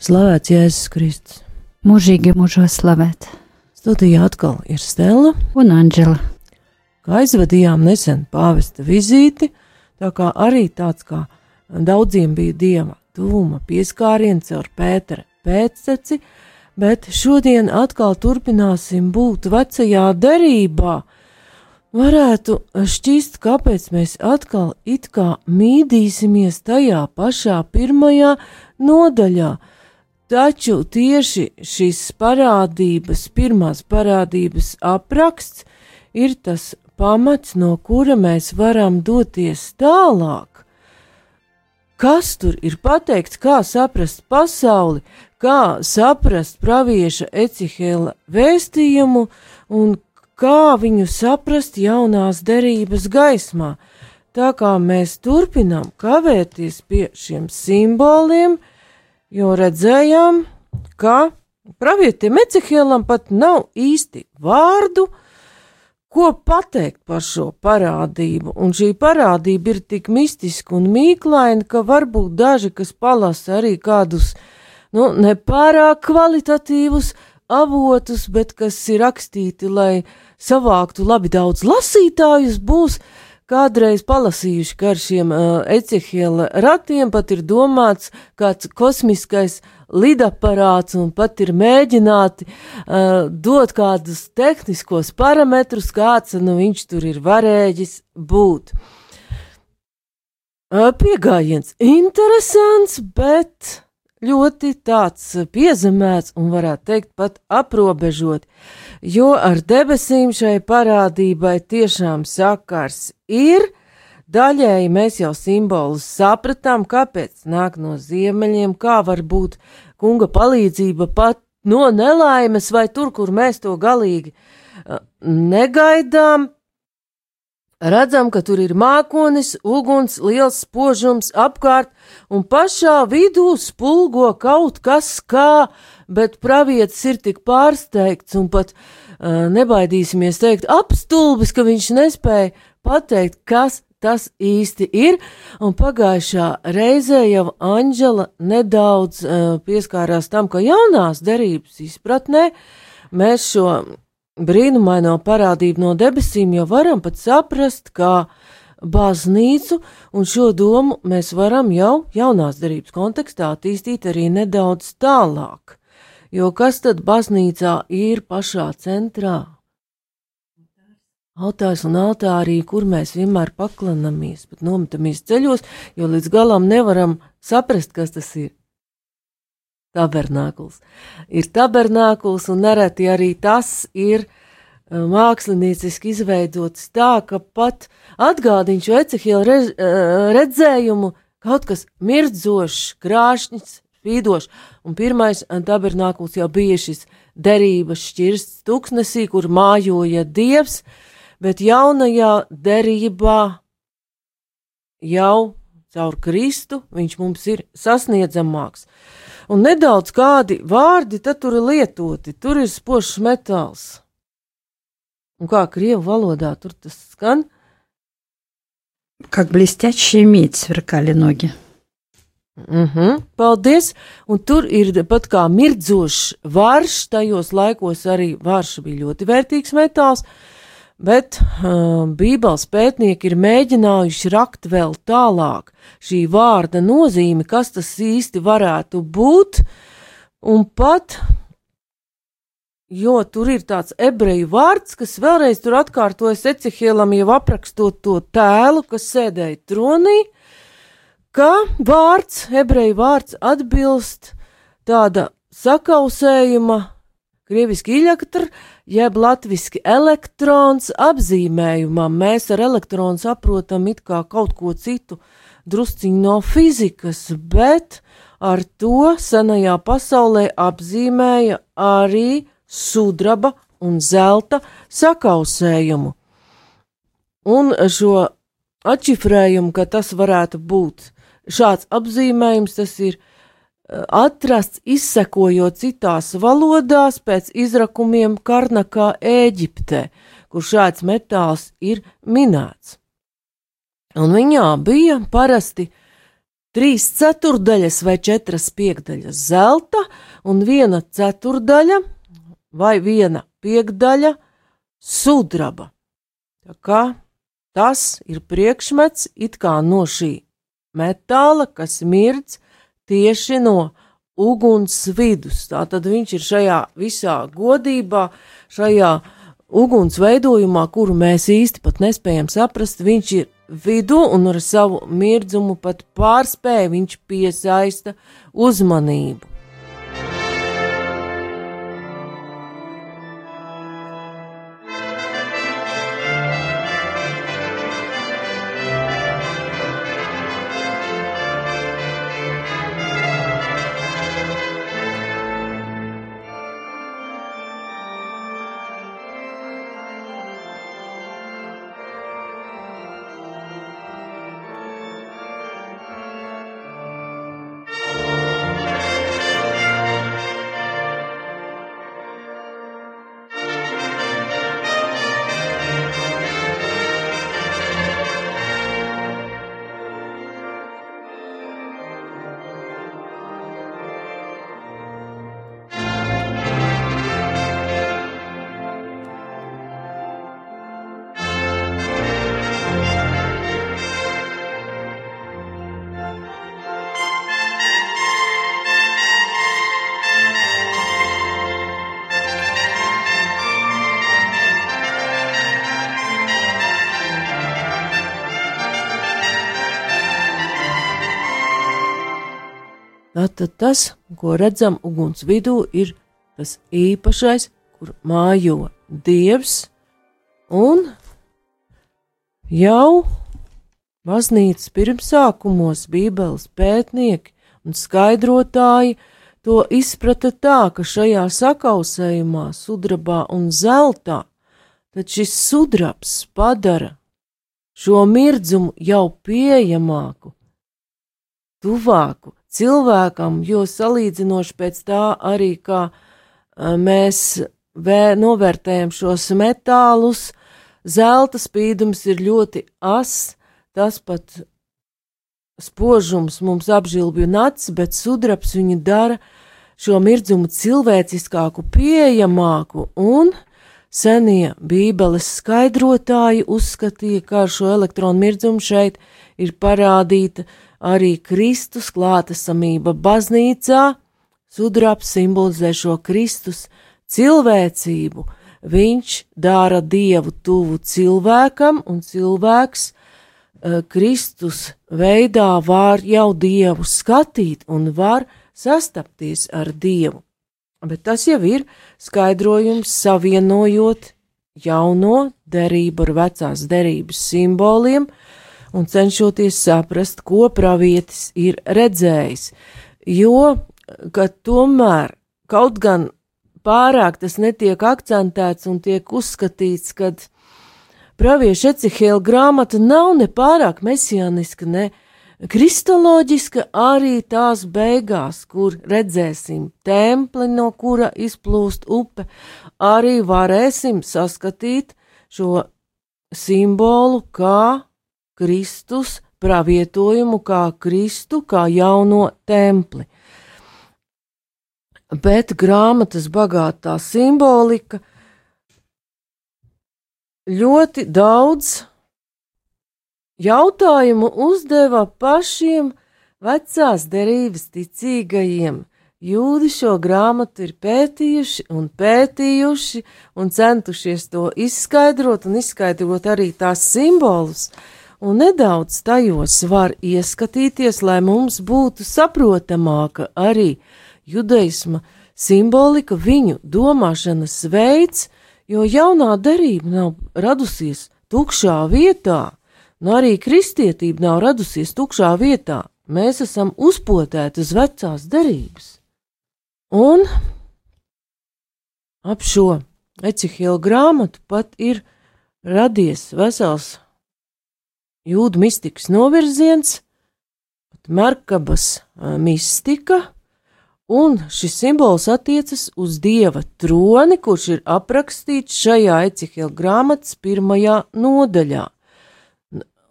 Slavēts Jēzus Kristus. Mūžīgi mūžos slavēt. Studijā atkal ir Stela, Un Anģela. kā aizvadījām nesen pāvesta vizīti, tā kā arī tāds kā daudziem bija dieva tuvuma pieskāriens ar Pētera pēcteci, bet šodien atkal turpināsim būt vecajā derībā. Varētu šķist, kāpēc mēs atkal it kā mīdīsimies tajā pašā pirmajā nodaļā, Taču tieši šīs parādības, pirmās parādības apraksts, ir tas pamats, no kura mēs varam doties tālāk. Kas tur ir pateikts, kā saprast pasauli, kā saprast pravieša Ecihela vēstījumu un kā viņu saprast jaunās derības gaismā. Tā kā mēs turpinām kavēties pie šiem simboliem, jo redzējām, ka pravietim Ecehēlam pat nav īsti vārdu, ko pateikt par šo parādību, un šī parādība ir tik mistiska un mīklaina, ka varbūt daži, kas palasa arī kādus, nu, nepārāk kvalitatīvus avotus, bet kas ir rakstīti, lai savāktu labi daudz lasītājus, būs kādreiz palasījuši, ka ar šiem uh, ecehiela ratiem pat ir domāts kāds kosmiskais lidaparāts un pat ir mēģināti uh, dot kādus tehniskos parametrus, kāds nu viņš tur ir varējis būt. Uh, piegājiens interesants, bet ļoti tāds piezemēts un varētu teikt pat aprobežot, jo ar debesīm šai parādībai tiešām sakars ir. Daļēji mēs jau simbolus sapratām, kāpēc nāk no ziemeļiem, kā var būt kunga palīdzība pat no nelaimes vai tur, kur mēs to galīgi uh, negaidām. Redzam, ka tur ir mākonis, uguns, liels spožums apkārt, un pašā vidū spulgo kaut kas kā, bet pravietis ir tik pārsteigts un pat uh, nebaidīsimies teikt apstulbis, ka viņš nespēja pateikt, kas tas īsti ir, un pagājušā reizē jau Anģela nedaudz uh, pieskārās tam, ka jaunās derības izpratnē mēs šo brīnumaino parādību no debesīm jau varam pat saprast, kā baznīcu, un šo domu mēs varam jau jaunās derības kontekstā attīstīt arī nedaudz tālāk. Jo kas tad baznīcā ir pašā centrā? Altārs un altārī, kur mēs vienmēr paklanamies, bet nometamies ceļos, jo līdz galam nevaram saprast, kas tas ir. Tabernākuls. Ir tabernākuls, un nereti arī tas ir uh, mākslinieciski izveidots tā, ka pat atgādina šo ecehielu redz, uh, redzējumu kaut kas mirdzošs, krāšņs, spīdošs, un pirmais tabernākuls jau bija šis derības šķirsts tuksnesī, kur mājoja dievs, uh, bet jaunajā derībā jau caur Kristu viņš mums ir sasniedzamāks un nedaudz kādi vārdi tur ir lietoti, tur ir spožs metāls. Un kā krievu valodā tur tas skan? Kā blīsteķis mīts, virkāli nogi. Mm -hmm. Paldies! Un tur ir pat kā mirdzošs varš, tajos laikos arī varš bija ļoti vērtīgs metāls. Uh, Bet uh, Bībeles pētnieki ir mēģinājuši rakt vēl tālāk. Šī vārda nozīme, kas tas īsti varētu būt, un pat, jo tur ir tāds ebreju vārds, kas vēlreiz tur atkārtojas Ecehielam jau aprakstot to tēlu, kas sēdēja tronī, ka vārds, ebreju vārds atbilst tāda sakausējuma, krieviski iļaktr, jeb latviski elektrons apzīmējumam. Mēs ar elektronu saprotam it kā kaut ko citu, drusciņu no fizikas, bet ar to senajā pasaulē apzīmēja arī sudraba un zelta sakausējumu. Un šo atšifrējumu, ka tas varētu būt šāds apzīmējums, tas ir atrasts izsekojot citās valodās pēc izrakumiem Karnakā, Ēģiptē, kur šāds metāls ir minēts. Un viņā bija parasti trīs ceturdaļas vai četras piekdaļas zelta un viena ceturdaļa vai viena piekdaļa sudraba. Tā kā tas ir priekšmets it kā no šī metāla, kas mirdz tieši no uguns vidus. Tātad viņš ir šajā visā godībā, šajā uguns veidojumā, kuru mēs īsti pat nespējam saprast, viņš ir vidū un ar savu mirdzumu pat pārspēja, viņš piesaista uzmanību. Tātad tas, ko redzam uguns vidū, ir tas īpašais, kur mājo dievs, un jau baznīcas pirmsākumos Bībeles pētnieki un skaidrotāji to izprata tā, ka šajā sakausējumā, sudrabā un zeltā, tad šis sudrabs padara šo mirdzumu jau pieejamāku, tuvāku cilvēkam, jo salīdzinoši pēc tā arī, kā mēs vē, novērtējam šos metālus, zelta spīdums ir ļoti as, tas pat spožums mums apžilbju nacis, bet sudraps viņu dara šo mirdzumu cilvēciskāku, pieejamāku, un senie bībeles skaidrotāji uzskatīja, ka ar šo elektronu mirdzumu šeit ir parādīta arī Kristus klātesamība baznīcā, sudrabs simbolizē šo Kristus cilvēcību. Viņš dara dievu tuvu cilvēkam, un cilvēks uh, Kristus veidā var jau dievu skatīt un var sastapties ar dievu. Bet tas jau ir skaidrojums savienojot jauno derību ar vecās derības simboliem, un cenšoties saprast, ko pravietis ir redzējis. Jo, ka tomēr kaut gan pārāk tas netiek akcentēts un tiek uzskatīts, ka pravieša Ecehēla grāmata nav ne pārāk mesianiska, ne kristoloģiska, arī tās beigās, kur redzēsim templi, no kura izplūst upe, arī varēsim saskatīt šo simbolu kā Kristus pravietojumu kā Kristu, kā jauno templi. Bet grāmatas bagātā simbolika ļoti daudz jautājumu uzdeva pašiem vecās derības ticīgajiem. Jūdi šo grāmatu ir pētījuši un pētījuši un centušies to izskaidrot un izskaidrot arī tās simbolus, un nedaudz tajos var ieskatīties, lai mums būtu saprotamāka arī judaisma simbolika, viņu domāšanas veids, jo jaunā derība nav radusies tukšā vietā, un arī kristietība nav radusies tukšā vietā. mēs esam uzpotēti uz vecās derības. Un ap šo Ecihila grāmatu pat ir radies vesels jūdu mistikas novirziens, pat Merkabas mistika, un šis simbols attiecas uz dieva troni, kurš ir aprakstīts šajā Ecihila grāmatas pirmajā nodaļā.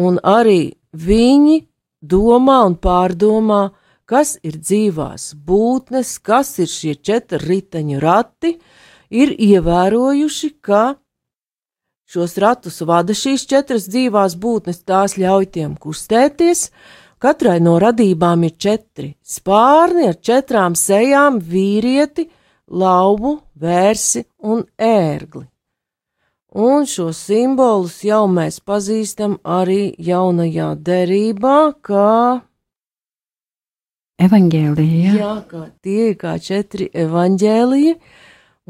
Un arī viņi domā un pārdomā, kas ir dzīvās būtnes, kas ir šie četri riteņu rati, ir ievērojuši, ka šos ratus vada šīs četras dzīvās būtnes, tās ļauj tiem kustēties. Katrai no radībām ir četri spārni ar četrām sejām, vīrieti, lauvu, vērsi un ērgli. Un šo simbolus jau mēs pazīstam arī jaunajā derībā, kā Evangelija. Jā, kā tie ir kā četri evaņģēliji,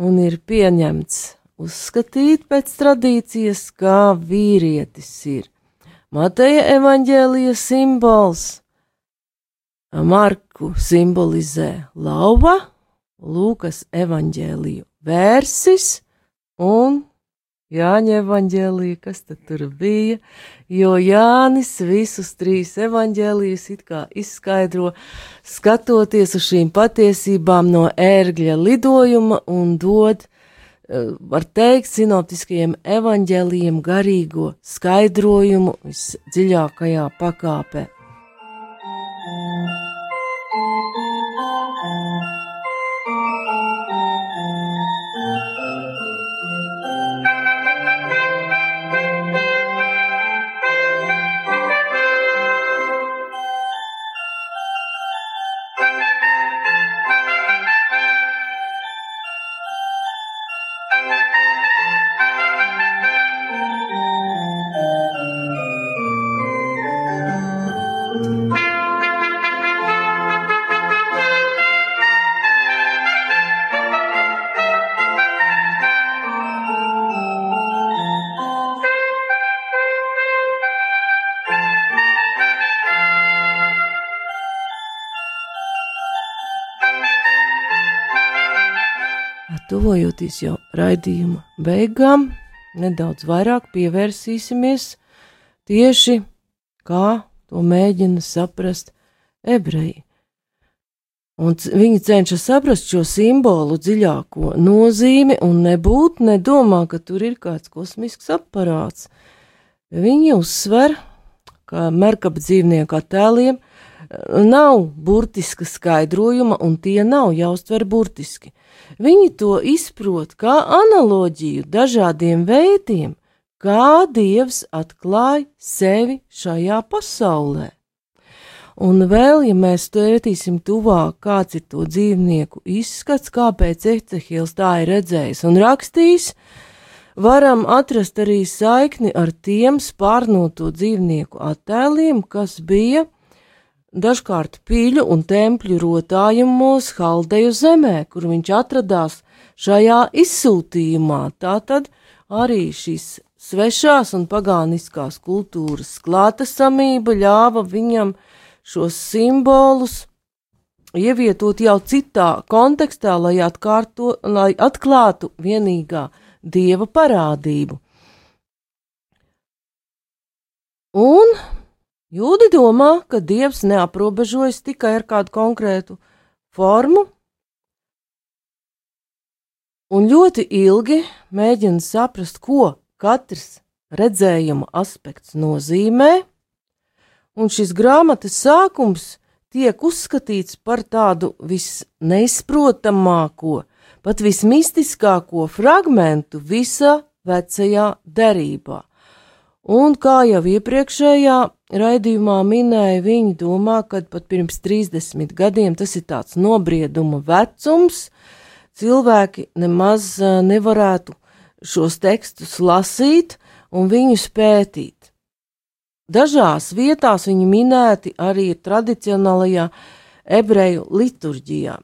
un ir pieņemts uzskatīt pēc tradīcijas, kā vīrietis ir. Mateja evaņģēlija simbols, Marku simbolizē lauva, Lūkas evaņģēliju vērsis un Jāņa evaņģēlija, kas tad tur bija, jo Jānis visus trīs evaņģēlijus it kā izskaidro, skatoties uz šīm patiesībām no ērgļa lidojuma un dod, var teikt, sinoptiskajiem evaņģēlijiem garīgo skaidrojumu visdziļākajā pakāpē. Tuvojoties jau raidījuma beigām, nedaudz vairāk pievērsīsimies tieši kā to mēģina saprast ebreji. Un viņi cenšas saprast šo simbolu dziļāko nozīmi un nebūt nedomā, ka tur ir kāds kosmisks aparāts. Viņi uzsver, ka merkaba dzīvnieku attēliem nav burtiska skaidrojuma, un tie nav jāuztver burtiski. Viņi to izprot kā analoģiju dažādiem veidiem, kā Dievs atklāja sevi šajā pasaulē. Un vēl, ja mēs pētīsim tuvāk, kāds ir to dzīvnieku izskats, kāpēc Ecehils tā ir redzējis un rakstījis, varam atrast arī saikni ar tiem spārnoto dzīvnieku attēliem, kas bija dažkārt pīļu un tempļu rotājumos Haldeju zemē, kur viņš atradās šajā izsūtījumā. Tātad arī šīs svešās un pagāniskās kultūras klātesamība ļāva viņam šos simbolus ievietot jau citā kontekstā, lai, atkārto, lai atklātu vienīgā dieva parādību. Un Jūdi domā, ka dievs neaprobežojas tikai ar kādu konkrētu formu, un ļoti ilgi mēģina saprast, ko katrs redzējuma aspekts nozīmē, un šis grāmatas sākums tiek uzskatīts par tādu visneizprotamāko, pat vismistiskāko fragmentu visā vecajā derībā. Un kā jau iepriekšējā raidījumā minēja, viņi domā, ka pat pirms 30 gadiem tas ir tāds nobrieduma vecums, cilvēki nemaz nevarētu šos tekstus lasīt un viņus pētīt. Dažās vietās viņi minēti arī tradicionālajā ebreju liturģijā.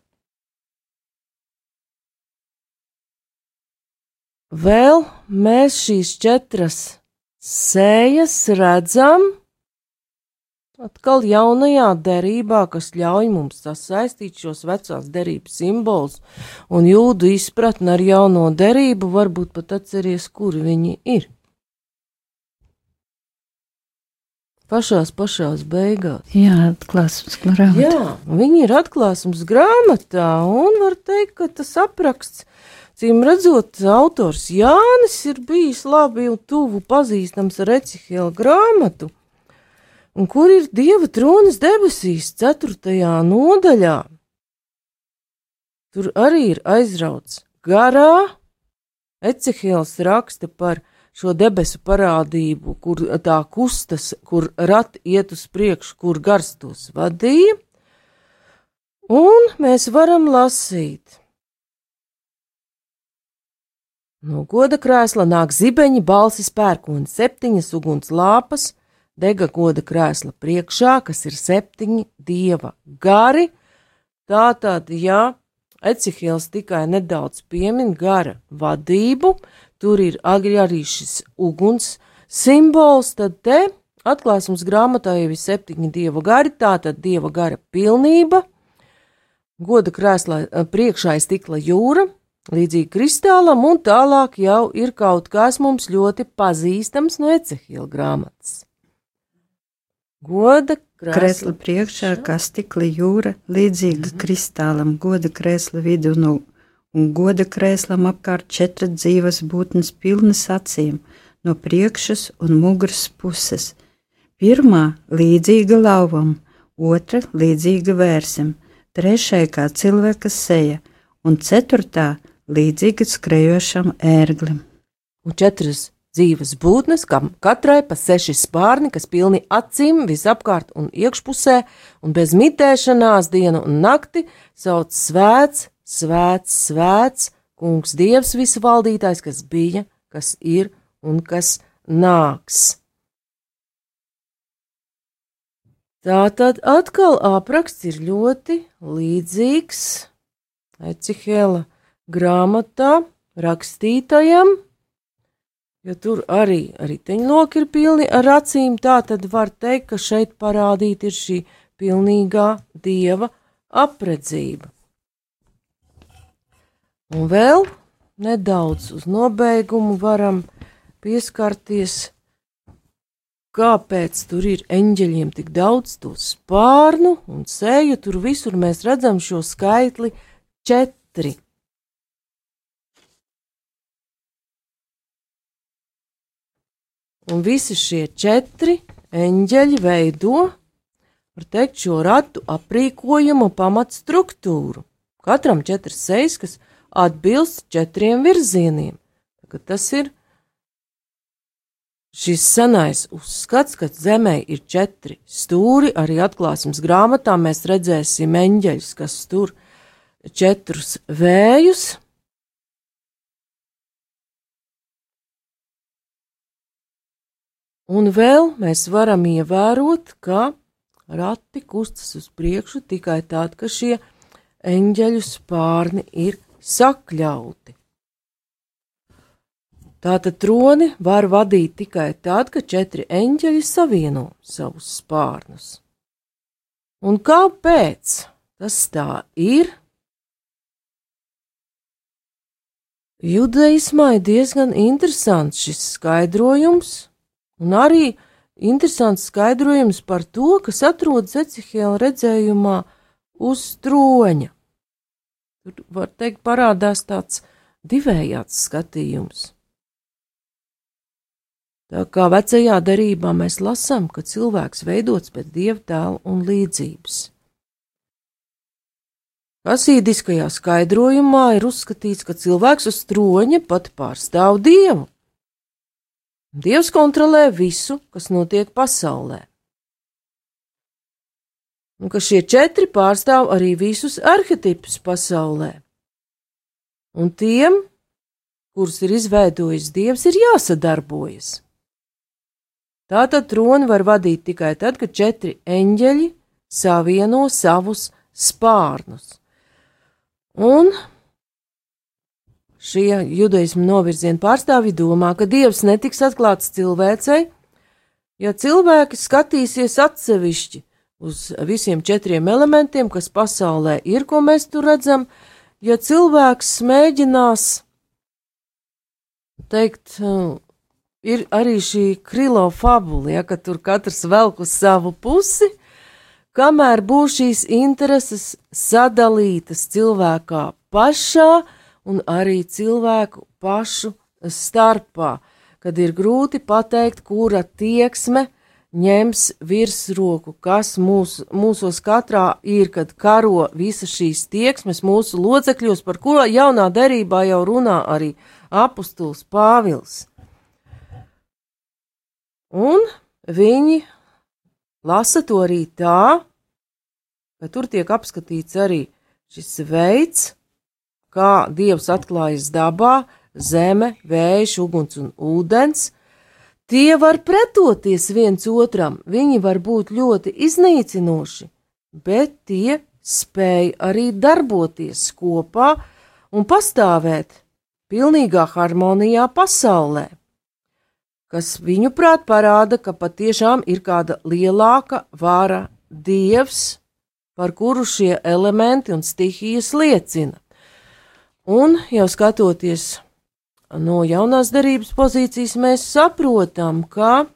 Vēl mēs šīs četras sējas redzam atkal jaunajā derībā, kas ļauj mums sasaistīt šos vecās derības simbolus un jūdu izpratni ar jauno derību, varbūt pat atceries, kur viņi ir. Pašās, pašās beigās. Jā, atklāsmes grāmatā. Jā, viņi ir atklāsmes grāmatā, un var teikt, ka tas apraksts, cīm redzot, autors Jānis ir bijis labi un tuvu pazīstams ar Ecihela grāmatu, un kur ir Dieva tronis debesīs, ceturtajā nodaļā. Tur arī ir aizrauts garā. Ecihels raksta par šo debesu parādību, kur tā kustas, kur rati iet uz priekšu, kur gars tos vadīja, un mēs varam lasīt. No goda krēsla nāk zibeņi, balsis pērkoni, septiņas uguns lāpas, dega goda krēsla priekšā, kas ir septiņi dieva gari. Tātad, ja Ecihils tikai nedaudz piemin gara vadību, tur ir arī šis uguns simbols, tad te atklāsmes grāmatā jau ir septiņi dieva gari, tātad dieva gara pilnība, goda krēslā priekšā ir stikla jūra, līdzīgi kristālam, un tālāk jau ir kaut kas mums ļoti pazīstams no Ecehila grāmatas. Goda Kresla priekšā, kā stikla jūra, līdzīga kristālam, goda krēsla vidu no un goda krēslam apkārt četras dzīves būtnes pilnas acīm no priekšas un muguras puses. Pirmā līdzīga lauvam, otra līdzīga vērsim, trešai kā cilvēka seja, un ceturtā līdzīga skrejošam ērglim. Un četras dzīves būtnes, kam katrai pa seši spārni, kas pilni acīm visapkārt un iekšpusē, un bez mitēšanās dienu un nakti sauc svēts, svēts, svēts, kungs dievs visu valdītājs, kas bija, kas ir un kas nāks. Tā tad atkal apraksts ir ļoti līdzīgs Ecihela grāmatā rakstītajam, jo tur arī riteņloki ir pilni ar acīm, tā tad var teikt, ka šeit parādīta ir šī pilnīgā dieva apredzība. Un vēl nedaudz uz nobeigumu varam pieskarties, kāpēc tur ir eņģeļiem tik daudz to spārnu un sēju, tur visur mēs redzam šo skaitli četri. Un visi šie četri eņģeļi veido, var teikt, šo ratu aprīkojumu pamatstruktūru. Katram četras sejas, kas atbilst četriem virzieniem. Tagad tas ir šis senais uzskats, ka Zemē ir četri stūri. Arī atklāsmes grāmatā mēs redzēsim eņģeļus, kas tur četrus vējus. Un vēl mēs varam ievērot, ka rati kustas uz priekšu tikai tad, ka šie eņģeļu spārni ir sakļauti. Tātad troni var vadīt tikai tad, kad četri eņģeļi savieno savus spārnus. Un kāpēc tas tā ir? Judaismā ir diezgan interesants šis skaidrojums, Un arī interesants skaidrojums par to, kas atrodas Ecihēla redzējumā uz troņa. Tur, var teikt, parādās tāds divējāds skatījums. Tā kā vecajā derībā mēs lasām, ka cilvēks veidots pēc dieva tēla un līdzības. Asīdiskajā skaidrojumā ir uzskatīts, ka cilvēks uz troņa pat pārstāv dievu. Dievs kontrolē visu, kas notiek pasaulē. Un ka šie četri pārstāv arī visus arhetipus pasaulē. Un tiem, kurus ir izveidojis Dievs, ir jāsadarbojas. Tātad troni var vadīt tikai tad, kad četri eņģeļi savieno savus spārnus. Un Šie judaismu novirziena pārstāvji domā, ka dievs netiks atklāts cilvēcei, Ja cilvēki skatīsies atsevišķi uz visiem četriem elementiem, kas pasaulē ir, ko mēs tur redzam, ja cilvēks mēģinās teikt, ir arī šī krilo fabula, ja, ka tur katrs velk uz savu pusi, kamēr būs šīs intereses sadalītas cilvēkā pašā un arī cilvēku pašu starpā, kad ir grūti pateikt, kura tieksme ņems virsroku, kas mūs, mūsos katrā ir, kad karo visas šīs tieksmes mūsu locekļos, par kuro jaunā derībā jau runā arī apustuls Pāvils. Un viņi lasa to arī tā, ka tur tiek apskatīts arī šis veids, kā Dievs atklājas dabā, zeme, vējš, uguns un ūdens. Tie var pretoties viens otram, viņi var būt ļoti iznīcinoši, bet tie spēj arī darboties kopā un pastāvēt pilnīgā harmonijā pasaulē, kas viņuprāt parāda, ka patiešām ir kāda lielāka vara dievs, par kuru šie elementi un stihijas liecina. Un jau skatoties no jaunās darības pozīcijas, mēs saprotam, ka,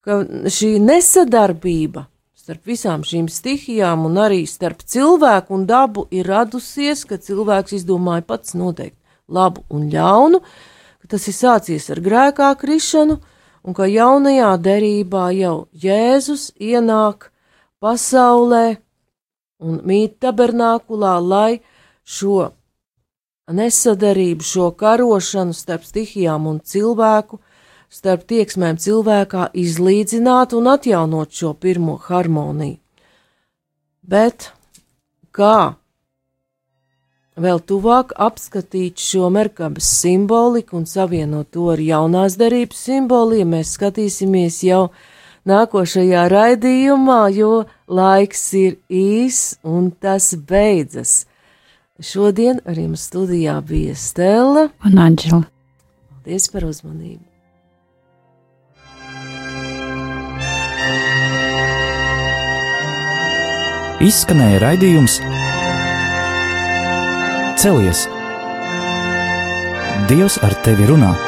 ka šī nesadarbība starp visām šīm stihijām un arī starp cilvēku un dabu ir radusies, ka cilvēks izdomāja pats noteikt labu un ļaunu, ka tas ir sācies ar grēkā krišanu, un ka jaunajā derībā jau Jēzus ienāk pasaulē un mīt tabernākulā, lai šo nesadarību, šo karošanu starp stihijām un cilvēku, starp tieksmēm cilvēkā izlīdzinātu un atjaunot šo pirmo harmoniju. Bet kā vēl tuvāk apskatīt šo merkabas simboliku un savienot to ar jaunās derības simboliem, mēs skatīsimies jau nākošajā raidījumā, jo laiks ir īs un tas beidzas. Šodien ar jums studijā bija Stela un Anģela. Paldies par uzmanību! Izskanēja raidījums Celies! Dievs ar tevi runā!